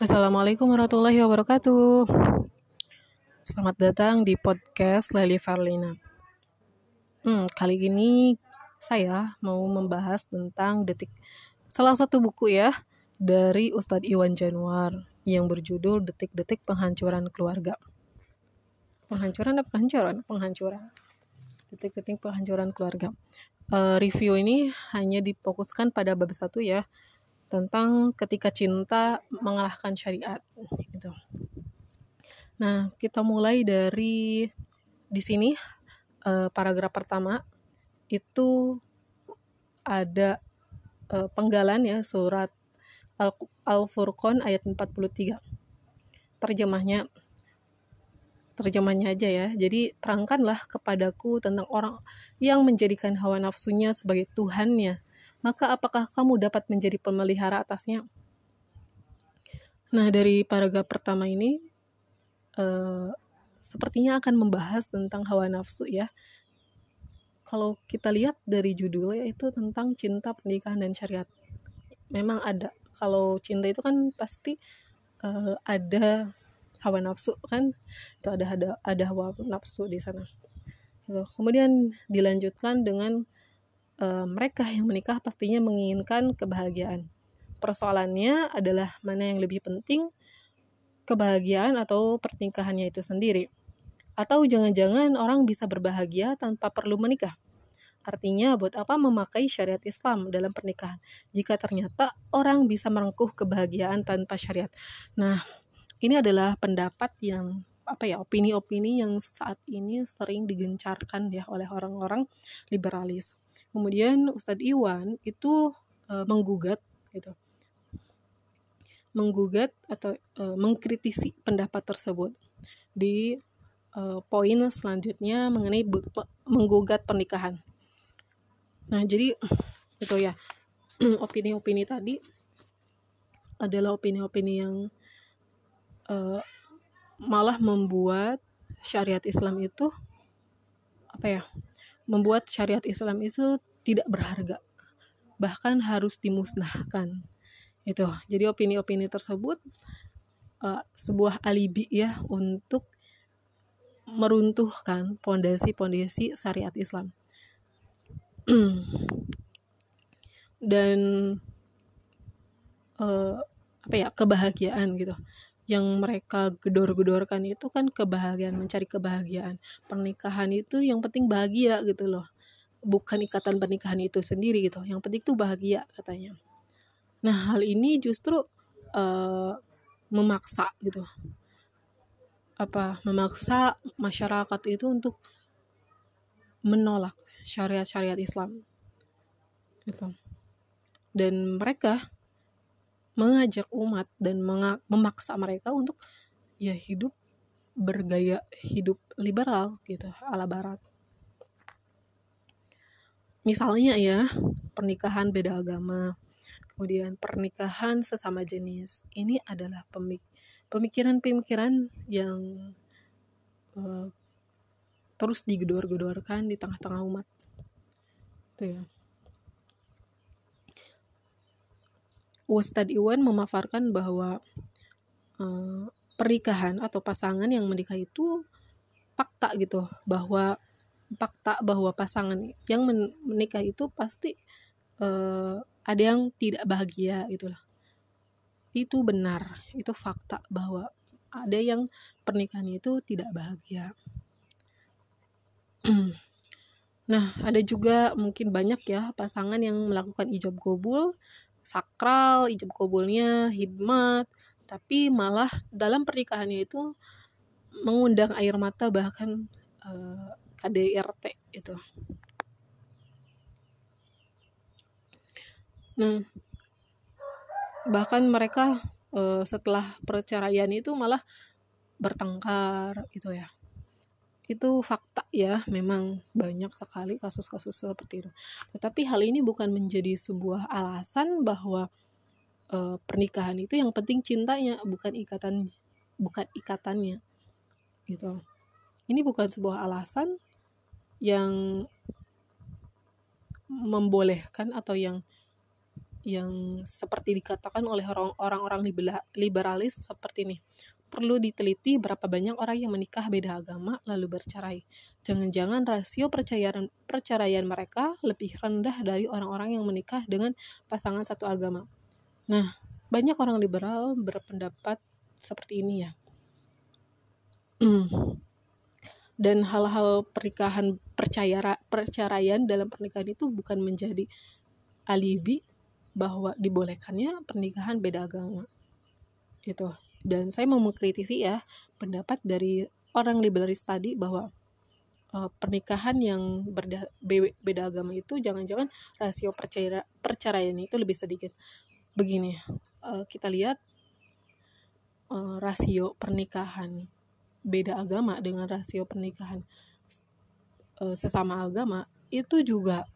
Assalamualaikum warahmatullahi wabarakatuh. Selamat datang di podcast Leli Farlina. Hmm, kali ini saya mau membahas tentang detik salah satu buku ya dari Ustadz Iwan Januar yang berjudul Detik-detik Penghancuran Keluarga. Penghancuran apa penghancuran? Penghancuran. Detik-detik penghancuran keluarga. Uh, review ini hanya difokuskan pada bab satu ya tentang ketika cinta mengalahkan syariat gitu. Nah, kita mulai dari di sini uh, paragraf pertama itu ada uh, penggalan ya surat Al-Furqan ayat 43. Terjemahnya terjemahnya aja ya. Jadi terangkanlah kepadaku tentang orang yang menjadikan hawa nafsunya sebagai tuhannya maka apakah kamu dapat menjadi pemelihara atasnya? Nah, dari paragraf pertama ini, uh, sepertinya akan membahas tentang hawa nafsu ya. Kalau kita lihat dari judulnya itu tentang cinta, pernikahan, dan syariat. Memang ada. Kalau cinta itu kan pasti uh, ada hawa nafsu kan, itu ada ada ada hawa nafsu di sana. Gitu. Kemudian dilanjutkan dengan uh, mereka yang menikah pastinya menginginkan kebahagiaan. Persoalannya adalah mana yang lebih penting, kebahagiaan atau pernikahannya itu sendiri. Atau jangan-jangan orang bisa berbahagia tanpa perlu menikah. Artinya, buat apa memakai syariat Islam dalam pernikahan jika ternyata orang bisa merengkuh kebahagiaan tanpa syariat? Nah, ini adalah pendapat yang apa ya opini-opini yang saat ini sering digencarkan ya oleh orang-orang liberalis. Kemudian Ustadz Iwan itu e, menggugat gitu. Menggugat atau e, mengkritisi pendapat tersebut di e, poin selanjutnya mengenai menggugat pernikahan. Nah, jadi itu ya opini-opini tadi adalah opini-opini yang uh, malah membuat syariat Islam itu apa ya membuat syariat Islam itu tidak berharga bahkan harus dimusnahkan itu jadi opini-opini tersebut uh, sebuah alibi ya untuk meruntuhkan pondasi-pondasi syariat Islam. Dan uh, apa ya kebahagiaan gitu yang mereka gedor-gedorkan itu kan kebahagiaan, mencari kebahagiaan. Pernikahan itu yang penting bahagia gitu loh. Bukan ikatan pernikahan itu sendiri gitu. Yang penting tuh bahagia katanya. Nah, hal ini justru uh, memaksa gitu. Apa? Memaksa masyarakat itu untuk menolak syariat-syariat Islam. Gitu. Dan mereka mengajak umat dan memaksa mereka untuk ya hidup bergaya hidup liberal gitu ala barat. Misalnya ya, pernikahan beda agama, kemudian pernikahan sesama jenis. Ini adalah pemik pemikiran-pemikiran yang uh, terus digedor-gedorkan di tengah-tengah umat. Itu ya. Ustadz Iwan memaparkan bahwa uh, pernikahan atau pasangan yang menikah itu fakta gitu bahwa fakta bahwa pasangan yang menikah itu pasti uh, ada yang tidak bahagia itulah itu benar itu fakta bahwa ada yang pernikahan itu tidak bahagia. Nah ada juga mungkin banyak ya pasangan yang melakukan ijab gobul sakral, ijab kabulnya, hikmat, tapi malah dalam pernikahannya itu mengundang air mata bahkan eh, KDRT itu. Nah, bahkan mereka uh, setelah perceraian itu malah bertengkar gitu ya itu fakta ya memang banyak sekali kasus-kasus seperti itu tetapi hal ini bukan menjadi sebuah alasan bahwa e, pernikahan itu yang penting cintanya bukan ikatan bukan ikatannya gitu ini bukan sebuah alasan yang membolehkan atau yang yang seperti dikatakan oleh orang-orang liberalis seperti ini. Perlu diteliti berapa banyak orang yang menikah beda agama lalu bercerai. Jangan-jangan rasio perceraian, perceraian mereka lebih rendah dari orang-orang yang menikah dengan pasangan satu agama. Nah, banyak orang liberal berpendapat seperti ini ya. Dan hal-hal pernikahan percaya perceraian dalam pernikahan itu bukan menjadi alibi bahwa dibolehkannya pernikahan beda agama. Gitu dan saya mau mengkritisi ya pendapat dari orang liberalis tadi bahwa uh, pernikahan yang berda, be, beda agama itu jangan-jangan rasio percaya perceraian itu lebih sedikit. Begini uh, kita lihat uh, rasio pernikahan beda agama dengan rasio pernikahan uh, sesama agama itu juga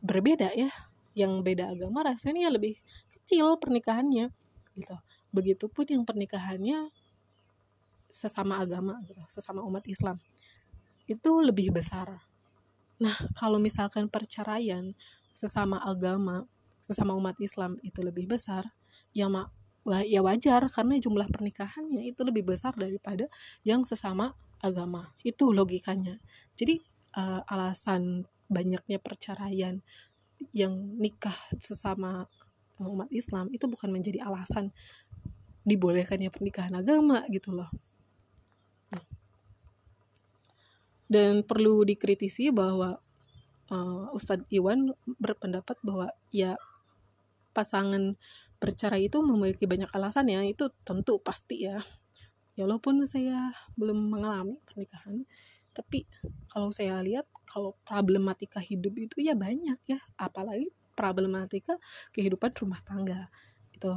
berbeda ya. Yang beda agama rasanya lebih kecil pernikahannya gitu Begitupun yang pernikahannya sesama agama gitu, sesama umat Islam. Itu lebih besar. Nah, kalau misalkan perceraian sesama agama, sesama umat Islam itu lebih besar, ya mak ya wajar karena jumlah pernikahannya itu lebih besar daripada yang sesama agama. Itu logikanya. Jadi uh, alasan banyaknya perceraian yang nikah sesama umat Islam itu bukan menjadi alasan dibolehkannya pernikahan agama gitu loh. Dan perlu dikritisi bahwa uh, Ustadz Iwan berpendapat bahwa ya pasangan bercerai itu memiliki banyak alasan ya itu tentu pasti ya. Ya walaupun saya belum mengalami pernikahan tapi kalau saya lihat kalau problematika hidup itu ya banyak ya. Apalagi problematika kehidupan rumah tangga itu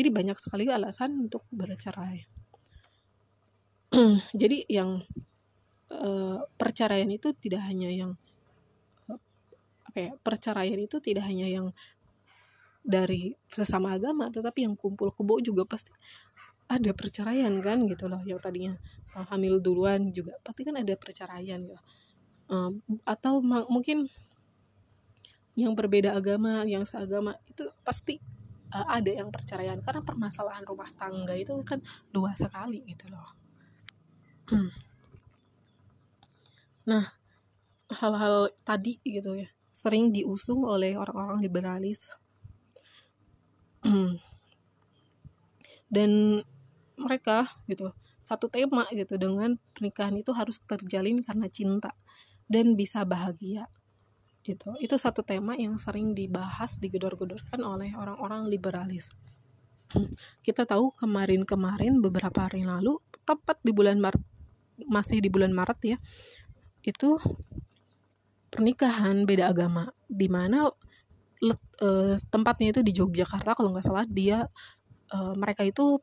jadi banyak sekali alasan untuk bercerai. Jadi yang uh, perceraian itu tidak hanya yang uh, apa ya perceraian itu tidak hanya yang dari sesama agama tetapi yang kumpul kebo juga pasti ada perceraian kan gitu loh. Yang tadinya uh, hamil duluan juga pasti kan ada perceraian gitu. Uh, atau mungkin yang berbeda agama yang seagama itu pasti uh, ada yang perceraian. Karena permasalahan rumah tangga itu kan dua sekali gitu loh. Nah hal-hal tadi gitu ya sering diusung oleh orang-orang liberalis. Dan mereka gitu satu tema gitu dengan pernikahan itu harus terjalin karena cinta dan bisa bahagia gitu. Itu satu tema yang sering dibahas digedor-gedorkan oleh orang-orang liberalis. Kita tahu kemarin-kemarin beberapa hari lalu tepat di bulan Maret masih di bulan Maret ya itu pernikahan beda agama di mana uh, tempatnya itu di Yogyakarta kalau nggak salah dia uh, mereka itu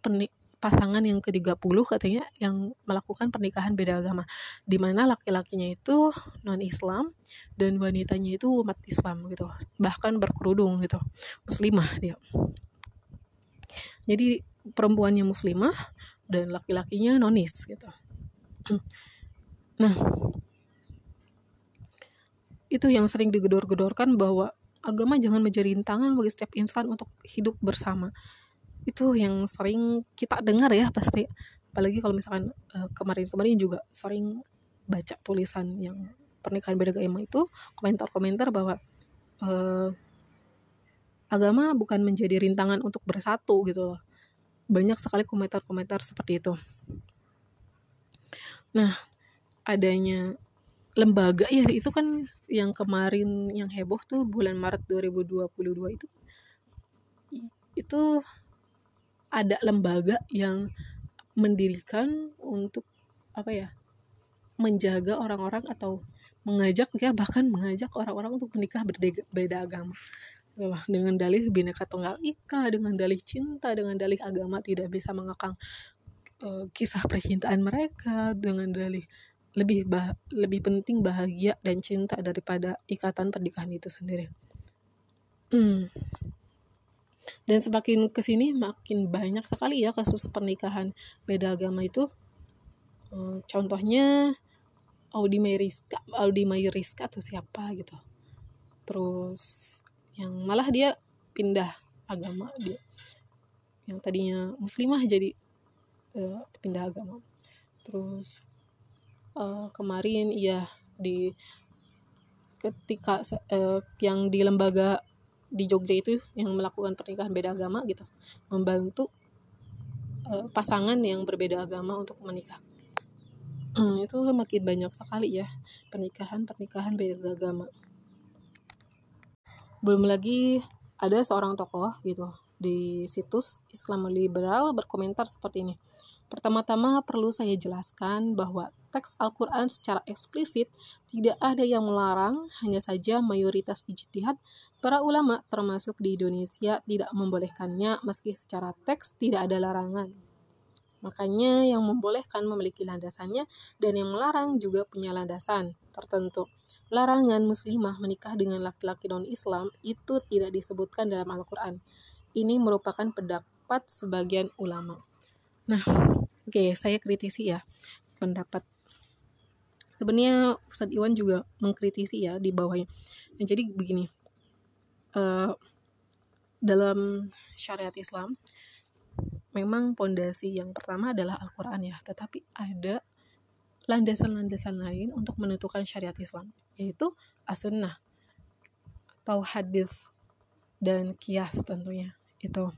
pasangan yang ke-30 katanya yang melakukan pernikahan beda agama di mana laki-lakinya itu non-Islam dan wanitanya itu umat Islam gitu bahkan berkerudung gitu muslimah dia. Jadi perempuannya muslimah dan laki-lakinya nonis gitu. Nah itu yang sering digedor-gedorkan bahwa agama jangan menjadi rintangan bagi setiap insan untuk hidup bersama itu yang sering kita dengar ya pasti. Apalagi kalau misalkan kemarin kemarin-kemarin juga sering baca tulisan yang pernikahan beda agama itu komentar-komentar bahwa uh, agama bukan menjadi rintangan untuk bersatu gitu loh. Banyak sekali komentar-komentar seperti itu. Nah adanya lembaga ya itu kan yang kemarin yang heboh tuh bulan Maret 2022 itu. Itu ada lembaga yang mendirikan untuk apa ya menjaga orang-orang atau mengajak ya bahkan mengajak orang-orang untuk menikah berbeda beda agama dengan dalih bineka tunggal ika dengan dalih cinta dengan dalih agama tidak bisa mengekang uh, kisah percintaan mereka dengan dalih lebih bah lebih penting bahagia dan cinta daripada ikatan pernikahan itu sendiri. Hmm dan semakin ke sini makin banyak sekali ya kasus pernikahan beda agama itu. Uh, contohnya Audi Mayriska Audi Mayriska atau siapa gitu. Terus yang malah dia pindah agama dia yang tadinya muslimah jadi uh, pindah agama. Terus uh, kemarin ia di ketika uh, yang di lembaga di Jogja itu yang melakukan pernikahan beda agama gitu. Membantu uh, pasangan yang berbeda agama untuk menikah. Hmm, itu makin banyak sekali ya pernikahan pernikahan beda agama. Belum lagi ada seorang tokoh gitu di situs Islam liberal berkomentar seperti ini Pertama-tama perlu saya jelaskan bahwa teks Al-Quran secara eksplisit tidak ada yang melarang, hanya saja mayoritas ijtihad para ulama termasuk di Indonesia tidak membolehkannya meski secara teks tidak ada larangan. Makanya yang membolehkan memiliki landasannya dan yang melarang juga punya landasan tertentu. Larangan muslimah menikah dengan laki-laki non-Islam itu tidak disebutkan dalam Al-Quran. Ini merupakan pendapat sebagian ulama. Nah, oke, okay, saya kritisi ya pendapat. Sebenarnya Ustadz Iwan juga mengkritisi ya di bawahnya. Nah, jadi begini, uh, dalam syariat Islam, memang pondasi yang pertama adalah Al-Quran ya, tetapi ada landasan-landasan lain untuk menentukan syariat Islam, yaitu as-sunnah atau hadis dan kias tentunya itu.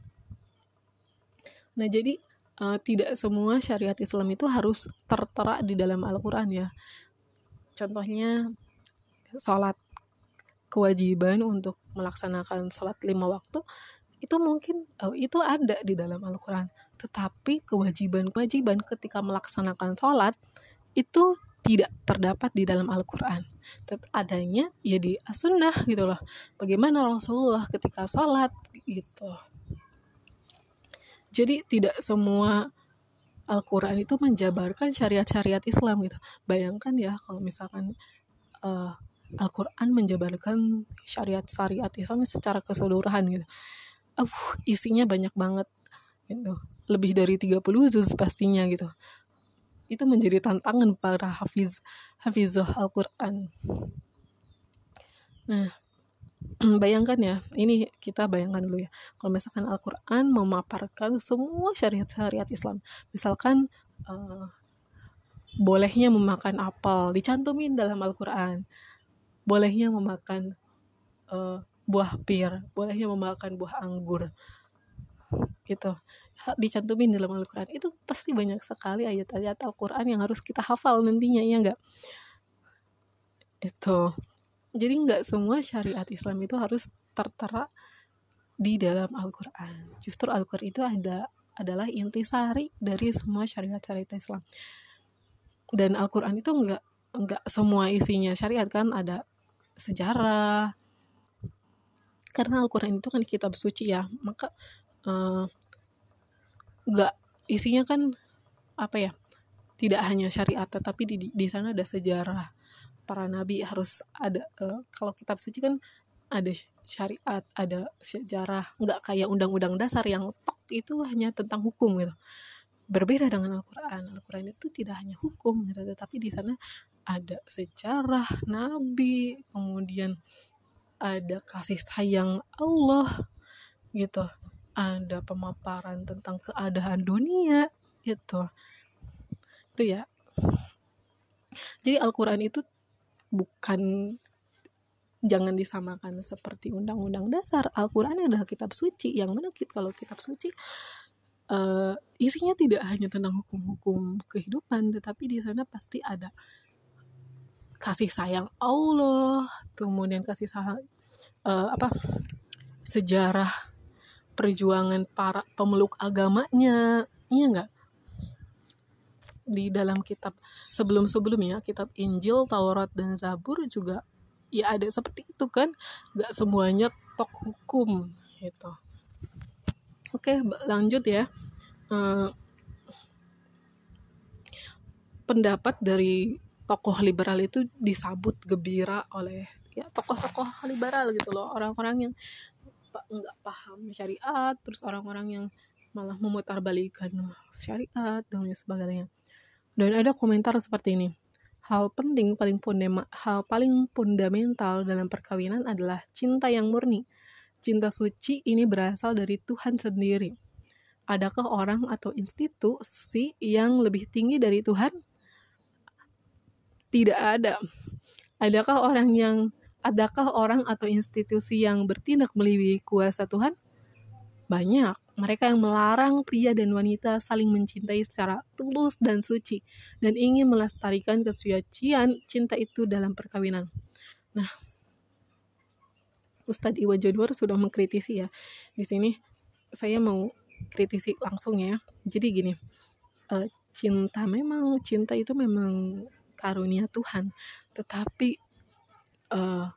Nah, jadi uh, tidak semua syariat Islam itu harus tertera di dalam Al-Quran ya. Contohnya sholat kewajiban untuk melaksanakan sholat lima waktu itu mungkin oh, itu ada di dalam Al-Quran. Tetapi kewajiban-kewajiban ketika melaksanakan sholat itu tidak terdapat di dalam Al-Quran. Adanya ya di as-sunnah gitu loh. Bagaimana Rasulullah ketika sholat gitu jadi tidak semua Al-Quran itu menjabarkan syariat-syariat Islam gitu. Bayangkan ya kalau misalkan uh, Al-Quran menjabarkan syariat-syariat Islam secara keseluruhan gitu. Uh, isinya banyak banget gitu. Lebih dari 30 juz pastinya gitu. Itu menjadi tantangan para hafiz hafizah Al-Quran. Nah bayangkan ya, ini kita bayangkan dulu ya. Kalau misalkan Al-Quran memaparkan semua syariat-syariat Islam. Misalkan uh, bolehnya memakan apel, dicantumin dalam Al-Quran. Bolehnya memakan uh, buah pir, bolehnya memakan buah anggur. Gitu. Dicantumin dalam Al-Quran. Itu pasti banyak sekali ayat-ayat Al-Quran yang harus kita hafal nantinya, ya enggak? Itu jadi nggak semua syariat Islam itu harus tertera di dalam Al-Quran. Justru Al-Quran itu ada adalah intisari dari semua syariat-syariat Islam. Dan Al-Quran itu nggak nggak semua isinya syariat kan ada sejarah. Karena Al-Quran itu kan kitab suci ya, maka uh, nggak isinya kan apa ya? Tidak hanya syariat, tetapi di, di sana ada sejarah para nabi harus ada uh, kalau kitab suci kan ada syariat, ada sejarah, nggak kayak undang-undang dasar yang tok itu hanya tentang hukum gitu. Berbeda dengan Al-Quran. Al-Quran itu tidak hanya hukum gitu, tetapi di sana ada sejarah nabi, kemudian ada kasih sayang Allah gitu. Ada pemaparan tentang keadaan dunia gitu. Itu ya. Jadi Al-Quran itu bukan jangan disamakan seperti undang-undang dasar Al-Quran adalah kitab suci yang mana kalau kitab suci uh, isinya tidak hanya tentang hukum-hukum kehidupan tetapi di sana pasti ada kasih sayang Allah kemudian kasih sayang uh, apa sejarah perjuangan para pemeluk agamanya iya nggak di dalam kitab sebelum-sebelumnya kitab Injil, Taurat dan Zabur juga ya ada seperti itu kan? Nggak semuanya tok hukum gitu. Oke lanjut ya. Uh, pendapat dari tokoh liberal itu disambut gembira oleh ya tokoh-tokoh liberal gitu loh. Orang-orang yang nggak paham syariat terus orang-orang yang malah memutarbalikan syariat dan lain sebagainya dan ada komentar seperti ini. Hal penting paling fundamental, hal paling fundamental dalam perkawinan adalah cinta yang murni. cinta suci ini berasal dari Tuhan sendiri. Adakah orang atau institusi yang lebih tinggi dari Tuhan? Tidak ada. Adakah orang yang adakah orang atau institusi yang bertindak melebihi kuasa Tuhan? Banyak. Mereka yang melarang pria dan wanita saling mencintai secara tulus dan suci dan ingin melestarikan kesucian cinta itu dalam perkawinan. Nah, Ustadz Iwan Jodwar sudah mengkritisi ya. Di sini saya mau kritisi langsung ya. Jadi gini, uh, cinta memang cinta itu memang karunia Tuhan, tetapi uh,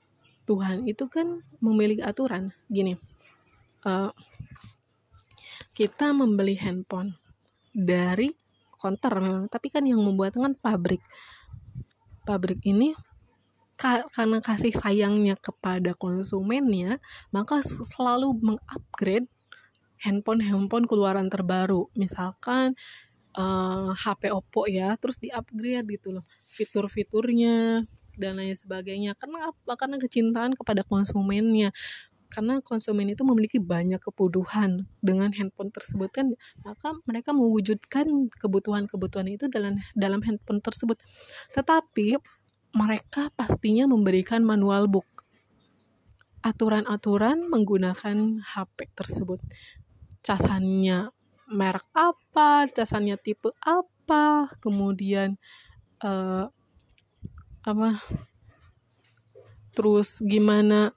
Tuhan itu kan memiliki aturan. Gini, uh, kita membeli handphone dari konter memang. Tapi kan yang membuat kan pabrik. Pabrik ini ka karena kasih sayangnya kepada konsumennya maka selalu mengupgrade handphone-handphone keluaran terbaru. Misalkan uh, eh, HP Oppo ya terus diupgrade gitu loh. Fitur-fiturnya dan lain sebagainya. Karena apa karena kecintaan kepada konsumennya karena konsumen itu memiliki banyak kebutuhan dengan handphone tersebut kan maka mereka mewujudkan kebutuhan-kebutuhan itu dalam dalam handphone tersebut. Tetapi mereka pastinya memberikan manual book aturan-aturan menggunakan HP tersebut. Casannya merek apa casannya tipe apa kemudian uh, apa terus gimana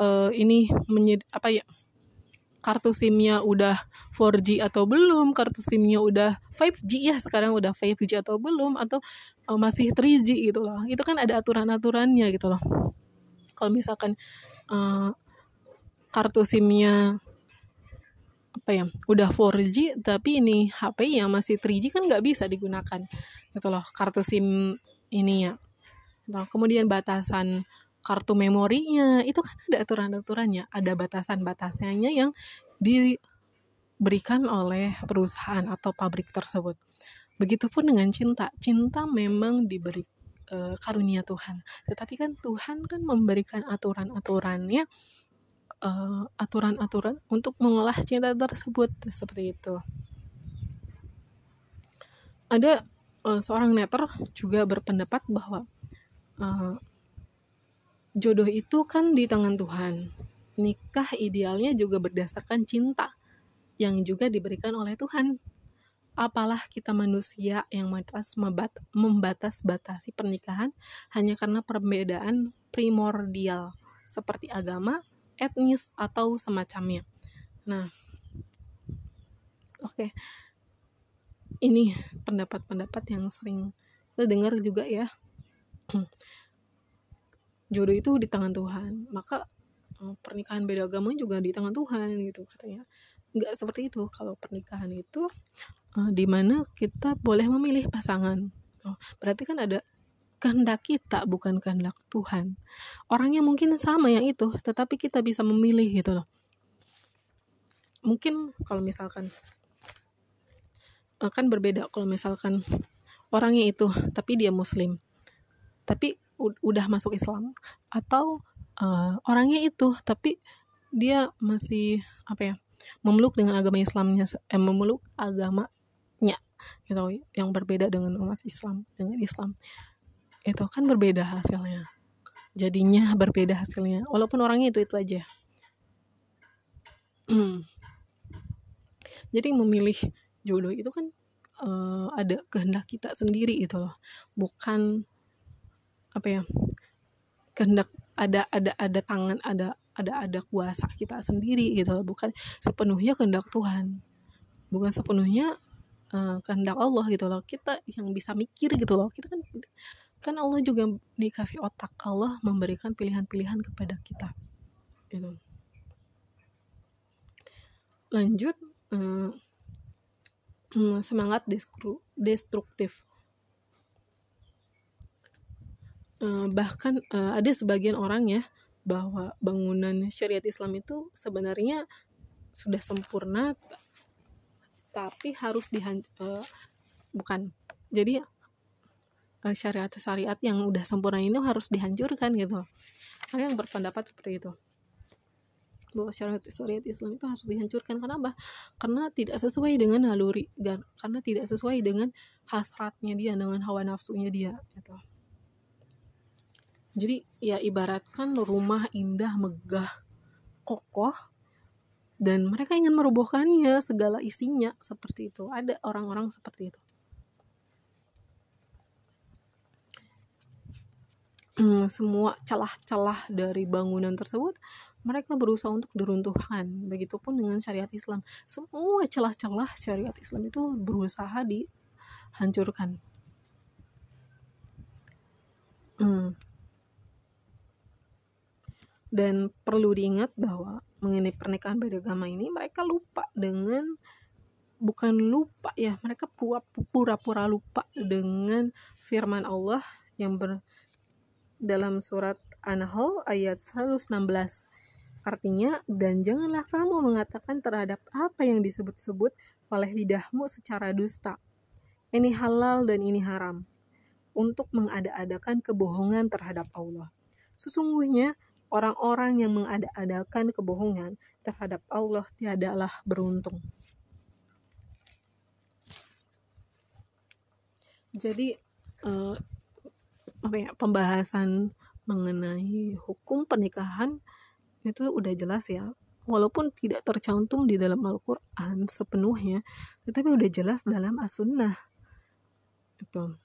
uh, ini menyed apa ya kartu SIM-nya udah 4G atau belum, kartu SIM-nya udah 5G ya sekarang udah 5G atau belum atau uh, masih 3G gitu loh. Itu kan ada aturan-aturannya gitu loh. Kalau misalkan uh, kartu SIM-nya apa ya udah 4G tapi ini HP yang masih 3G kan nggak bisa digunakan gitu loh kartu SIM ini ya. Nah, kemudian batasan kartu memorinya. Itu kan ada aturan-aturannya ada batasan-batasannya yang diberikan oleh perusahaan atau pabrik tersebut. Begitupun dengan cinta. Cinta memang diberi e, karunia Tuhan. Tetapi kan Tuhan kan memberikan aturan-aturannya aturan aturan-aturan untuk mengolah cinta tersebut. Seperti itu. Ada uh, seorang netter juga berpendapat bahwa uh, jodoh itu kan di tangan Tuhan. Nikah idealnya juga berdasarkan cinta yang juga diberikan oleh Tuhan. Apalah kita manusia yang membatas-batasi pernikahan hanya karena perbedaan primordial seperti agama, etnis, atau semacamnya. Nah, oke. Okay. Ini pendapat-pendapat yang sering kita dengar juga ya jodoh itu di tangan Tuhan. Maka eh, pernikahan beda agama juga di tangan Tuhan gitu katanya. Nggak seperti itu. Kalau pernikahan itu uh, di mana kita boleh memilih pasangan. Oh, berarti kan ada kehendak kita bukan kehendak Tuhan. Orangnya mungkin sama yang itu tetapi kita bisa memilih gitu loh. Mungkin kalau misalkan akan berbeda kalau misalkan orangnya itu tapi dia muslim. Tapi udah masuk Islam atau uh, orangnya itu tapi dia masih apa ya memeluk dengan agama Islamnya eh, memeluk agamanya gitu yang berbeda dengan umat Islam dengan Islam. Itu kan berbeda hasilnya. Jadinya berbeda hasilnya. Walaupun orangnya itu itu aja. Hmm. jadi memilih jodoh itu kan uh, ada kehendak kita sendiri itu loh. Bukan apa ya kehendak ada ada ada tangan ada ada ada kuasa kita sendiri gitu loh. Bukan sepenuhnya kehendak Tuhan. Bukan sepenuhnya uh, kehendak Allah gitu loh. Kita yang bisa mikir gitu loh. Kita kan kan Allah juga dikasih otak. Allah memberikan pilihan-pilihan kepada kita. Gitu. Lanjut uh, semangat destruktif uh, bahkan uh, ada sebagian orang ya bahwa bangunan syariat Islam itu sebenarnya sudah sempurna tapi harus dihan uh, bukan. Jadi uh, syariat syariat yang udah sempurna ini harus dihancurkan gitu. Ada yang berpendapat seperti itu. Bahwa syariat syariat Islam itu harus dihancurkan. Kenapa? Karena tidak sesuai dengan naluri dan karena tidak sesuai dengan hasratnya dia dengan hawa nafsunya dia gitu. Jadi ya ibaratkan rumah indah megah kokoh dan mereka ingin merobohkannya segala isinya seperti itu ada orang-orang seperti itu hmm, semua celah-celah dari bangunan tersebut mereka berusaha untuk diruntuhkan. Begitupun dengan syariat Islam. Semua celah-celah syariat Islam itu berusaha dihancurkan. Hmm. Dan perlu diingat bahwa mengenai pernikahan beda agama ini mereka lupa dengan bukan lupa ya mereka pura-pura lupa dengan firman Allah yang ber dalam surat An-Nahl ayat 116 Artinya, dan janganlah kamu mengatakan terhadap apa yang disebut-sebut oleh lidahmu secara dusta. Ini halal dan ini haram. Untuk mengada-adakan kebohongan terhadap Allah. Sesungguhnya, orang-orang yang mengada-adakan kebohongan terhadap Allah tiadalah beruntung. Jadi, uh, apa ya, pembahasan mengenai hukum pernikahan itu udah jelas ya. Walaupun tidak tercantum di dalam Al-Quran sepenuhnya tetapi udah jelas dalam as-sunnah. Itu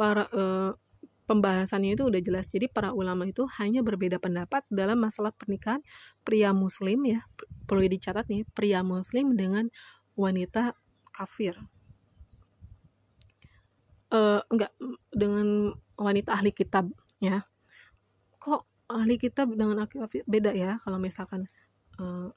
para uh, pembahasannya itu udah jelas. Jadi para ulama itu hanya berbeda pendapat dalam masalah pernikahan pria muslim ya. Perlu dicatat nih pria muslim dengan wanita kafir. Uh, enggak dengan wanita ahli kitab ya. Kok ahli kitab dengan ahli beda ya kalau misalkan uh,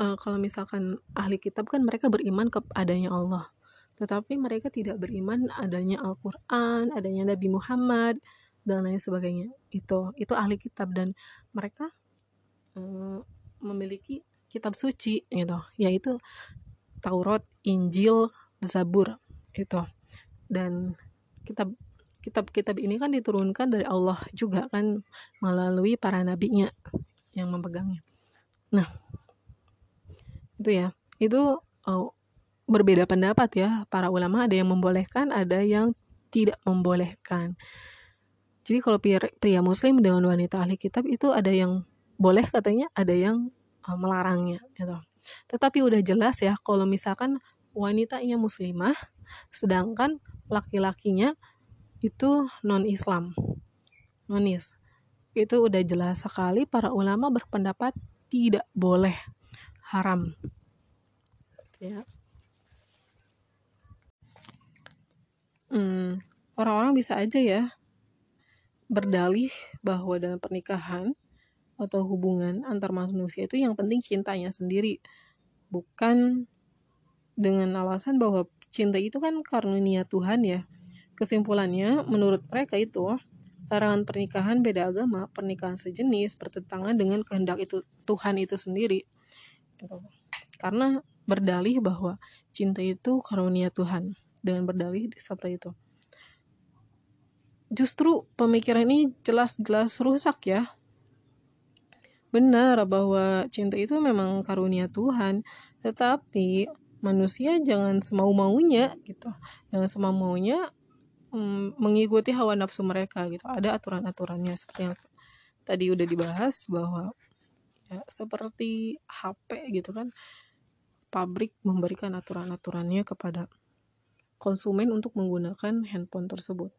uh, kalau misalkan ahli kitab kan mereka beriman kepadanya Allah tetapi mereka tidak beriman adanya Al-Quran adanya Nabi Muhammad dan lain sebagainya itu itu ahli kitab dan mereka uh, memiliki kitab suci gitu yaitu Taurat Injil Zabur itu dan kitab kitab-kitab ini kan diturunkan dari Allah juga kan melalui para nabinya yang memegangnya. Nah, itu ya. Itu oh, berbeda pendapat ya. Para ulama ada yang membolehkan, ada yang tidak membolehkan. Jadi kalau pria muslim dengan wanita ahli kitab itu ada yang boleh katanya, ada yang uh, melarangnya gitu. Tetapi udah jelas ya kalau misalkan wanitanya muslimah sedangkan laki-lakinya itu non-Islam nonis itu udah jelas sekali para ulama berpendapat tidak boleh haram ya hmm, orang-orang bisa aja ya berdalih bahwa dalam pernikahan atau hubungan antar manusia itu yang penting cintanya sendiri bukan dengan alasan bahwa cinta itu kan karunia Tuhan ya. Kesimpulannya, menurut mereka itu, larangan pernikahan beda agama, pernikahan sejenis, bertentangan dengan kehendak itu Tuhan itu sendiri. Gitu. Karena berdalih bahwa cinta itu karunia Tuhan. Dengan berdalih seperti itu. Justru pemikiran ini jelas-jelas rusak ya. Benar bahwa cinta itu memang karunia Tuhan, tetapi manusia jangan semau maunya gitu jangan semau maunya mm, mengikuti hawa nafsu mereka gitu ada aturan aturannya seperti yang tadi udah dibahas bahwa ya seperti HP gitu kan pabrik memberikan aturan aturannya kepada konsumen untuk menggunakan handphone tersebut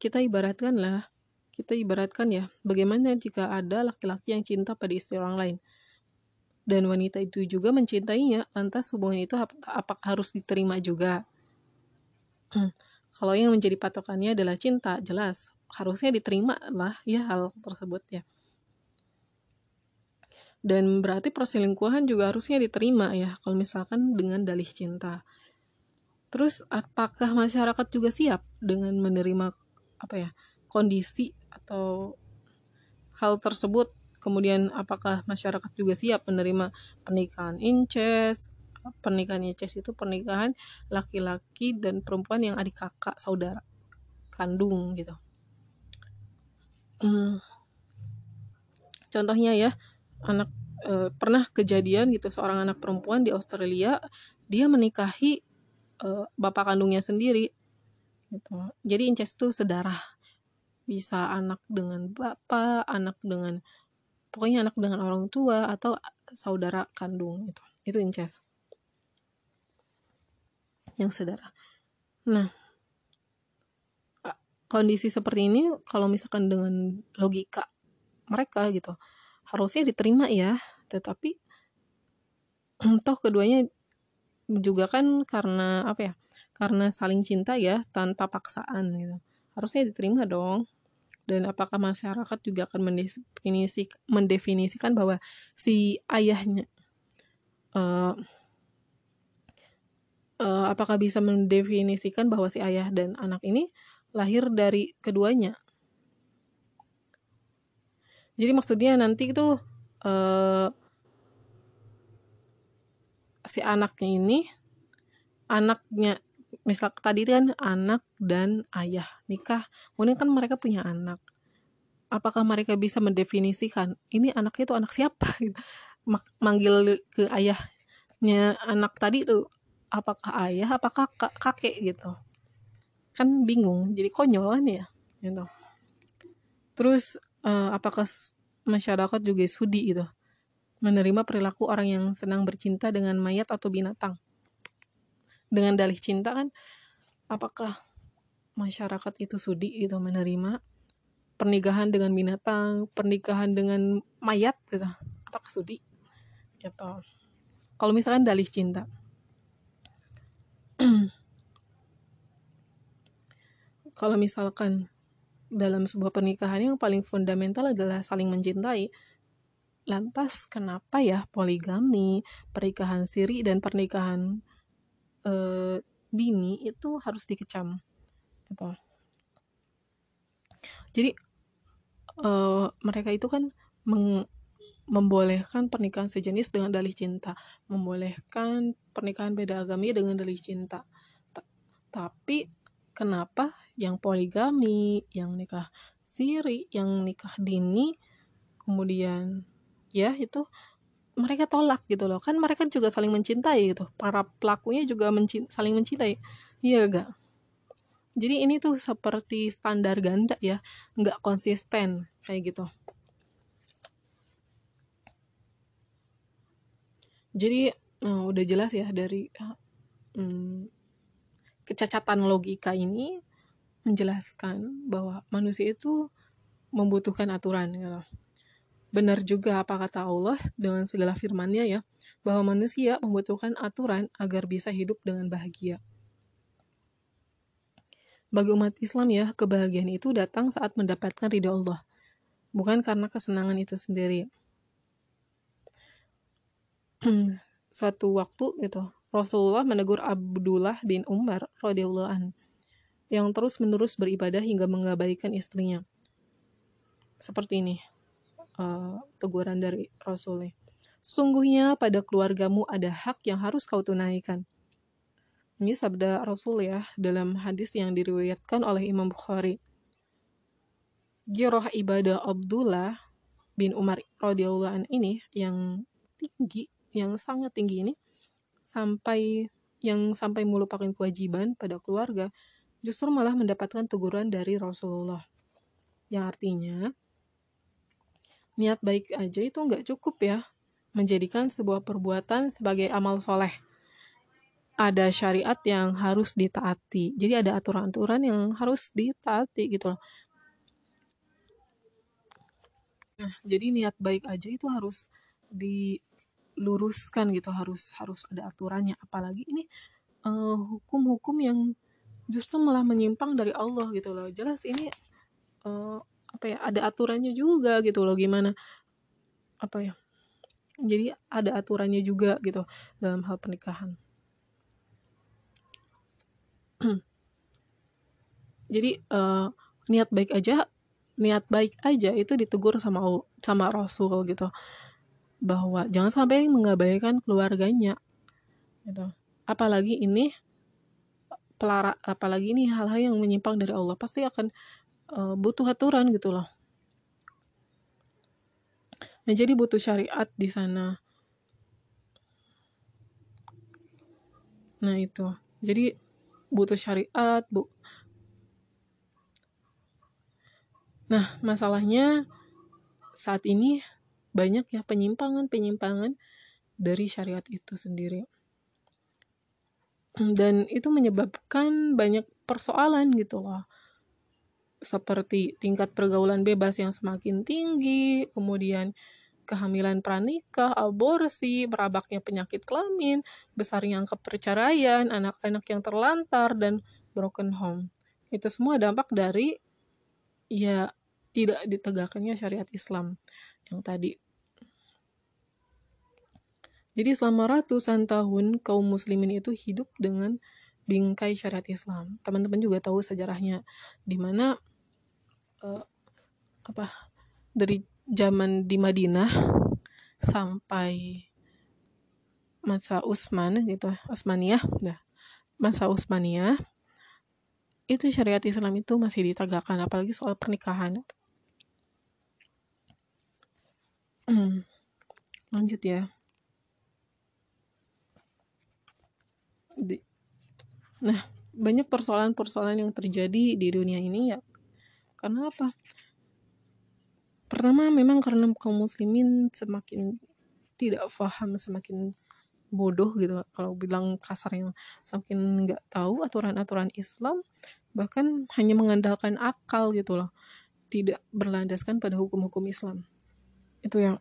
kita ibaratkan lah kita ibaratkan ya bagaimana jika ada laki-laki yang cinta pada istri orang lain dan wanita itu juga mencintainya, lantas hubungan itu ap apakah harus diterima juga? Kalau yang menjadi patokannya adalah cinta, jelas harusnya diterima lah ya hal tersebut ya. Dan berarti perselingkuhan juga harusnya diterima ya, kalau misalkan dengan dalih cinta. Terus apakah masyarakat juga siap dengan menerima apa ya kondisi atau hal tersebut Kemudian apakah masyarakat juga siap menerima pernikahan incest pernikahan incest itu pernikahan laki-laki dan perempuan yang adik kakak saudara kandung gitu hmm. contohnya ya anak e, pernah kejadian gitu seorang anak perempuan di Australia dia menikahi e, bapak kandungnya sendiri gitu. Jadi incest itu sedarah. Bisa anak dengan bapak anak dengan pokoknya anak dengan orang tua atau saudara kandung itu itu incest. Yang saudara nah kondisi seperti ini kalau misalkan dengan logika mereka gitu harusnya diterima ya. Tetapi toh keduanya juga kan karena apa ya karena saling cinta ya tanpa paksaan gitu. Harusnya diterima dong. Dan apakah masyarakat juga akan mendefinisi, mendefinisikan bahwa si ayahnya uh, uh, apakah bisa mendefinisikan bahwa si ayah dan anak ini lahir dari keduanya. Jadi maksudnya nanti itu uh, si anaknya ini anaknya misal tadi kan anak dan ayah nikah kemudian kan mereka punya anak. Apakah mereka bisa mendefinisikan ini anaknya itu anak siapa? Manggil ke ayahnya anak tadi itu apakah ayah apakah kakek? gitu. Kan bingung jadi konyol kan ya gitu. Terus uh, apakah masyarakat juga sudi gitu menerima perilaku orang yang senang bercinta dengan mayat atau binatang? Dengan dalih cinta kan apakah masyarakat itu sudi gitu menerima pernikahan dengan binatang pernikahan dengan mayat gitu? Apakah sudi gitu? Kalau misalkan dalih cinta. Kalau misalkan dalam sebuah pernikahan yang paling fundamental adalah saling mencintai, lantas kenapa ya poligami, pernikahan siri dan pernikahan uh, dini itu harus dikecam? Gitu. Jadi uh, mereka itu kan meng membolehkan pernikahan sejenis dengan dalih cinta, membolehkan pernikahan beda agama dengan dalih cinta. tapi kenapa yang poligami, yang nikah siri, yang nikah dini, kemudian ya itu mereka tolak gitu loh. Kan mereka juga saling mencintai gitu. Para pelakunya juga saling mencintai. Iya gak jadi ini tuh seperti standar ganda ya. Nggak konsisten kayak gitu. Jadi uh, udah jelas ya dari uh, kecacatan logika ini menjelaskan bahwa manusia itu membutuhkan aturan gitu. Benar juga apa kata Allah dengan segala firman-Nya ya, bahwa manusia membutuhkan aturan agar bisa hidup dengan bahagia. Bagi umat Islam ya, kebahagiaan itu datang saat mendapatkan ridho Allah, bukan karena kesenangan itu sendiri. Suatu waktu gitu, Rasulullah menegur Abdullah bin Umar radhiyallahu anhu yang terus-menerus beribadah hingga mengabaikan istrinya. Seperti ini uh, teguran dari Rasulnya. Sungguhnya pada keluargamu ada hak yang harus kau tunaikan. Ini sabda Rasul ya dalam hadis yang diriwayatkan oleh Imam Bukhari. Giroh ibadah Abdullah bin Umar radhiyallahu an ini yang tinggi, yang sangat tinggi ini sampai yang sampai melupakan kewajiban pada keluarga justru malah mendapatkan teguran dari Rasulullah. Yang artinya, niat baik aja itu nggak cukup ya, menjadikan sebuah perbuatan sebagai amal soleh. Ada syariat yang harus ditaati. Jadi ada aturan-aturan yang harus ditaati gitu loh. Nah, jadi niat baik aja itu harus diluruskan gitu, harus harus ada aturannya. Apalagi ini eh, hukum-hukum uh, yang justru malah menyimpang dari Allah gitu loh. Jelas ini uh, apa ya ada aturannya juga gitu loh gimana apa ya jadi ada aturannya juga gitu dalam hal pernikahan. Jadi uh, niat baik aja niat baik aja itu ditegur sama sama Rasul gitu bahwa jangan sampai mengabaikan keluarganya gitu. Apalagi ini pelara apalagi ini hal-hal yang menyimpang dari Allah pasti akan uh, butuh aturan gitu loh. Nah jadi butuh syariat di sana. Nah itu. Jadi butuh syariat bu. Nah masalahnya saat ini banyak ya penyimpangan-penyimpangan dari syariat itu sendiri. Dan itu menyebabkan banyak persoalan gitu loh. Seperti tingkat pergaulan bebas yang semakin tinggi kemudian kehamilan pranikah, aborsi, merabaknya penyakit kelamin, besarnya angka perceraian, anak-anak yang terlantar, dan broken home. Itu semua dampak dari ya tidak ditegakkannya syariat Islam yang tadi. Jadi selama ratusan tahun kaum muslimin itu hidup dengan bingkai syariat Islam. Teman-teman juga tahu sejarahnya di mana uh, apa dari zaman di Madinah sampai masa Utsman gitu Utsmaniyah nah masa Utsmaniyah itu syariat Islam itu masih ditegakkan apalagi soal pernikahan hmm. lanjut ya. Di, nah banyak persoalan-persoalan yang terjadi di dunia ini ya. Karena apa? Pertama memang karena kaum muslimin semakin tidak paham semakin bodoh gitu kalau bilang kasarnya. Semakin nggak tahu aturan-aturan Islam bahkan hanya mengandalkan akal gitu loh. Tidak berlandaskan pada hukum-hukum Islam itu yang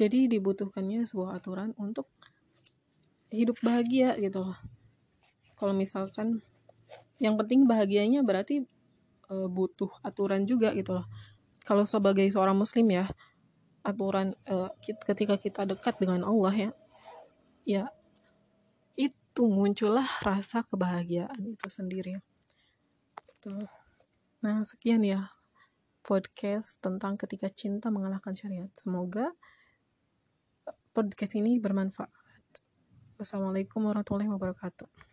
jadi dibutuhkannya sebuah aturan untuk hidup bahagia gitu loh. Kalau misalkan yang penting bahagianya berarti e, butuh aturan juga gitu loh. Kalau sebagai seorang muslim ya aturan e, ketika kita dekat dengan Allah ya ya itu muncullah rasa kebahagiaan itu sendiri. Tuh. Nah sekian ya podcast tentang ketika cinta mengalahkan syariat. Semoga podcast ini bermanfaat. Wassalamualaikum warahmatullahi wabarakatuh.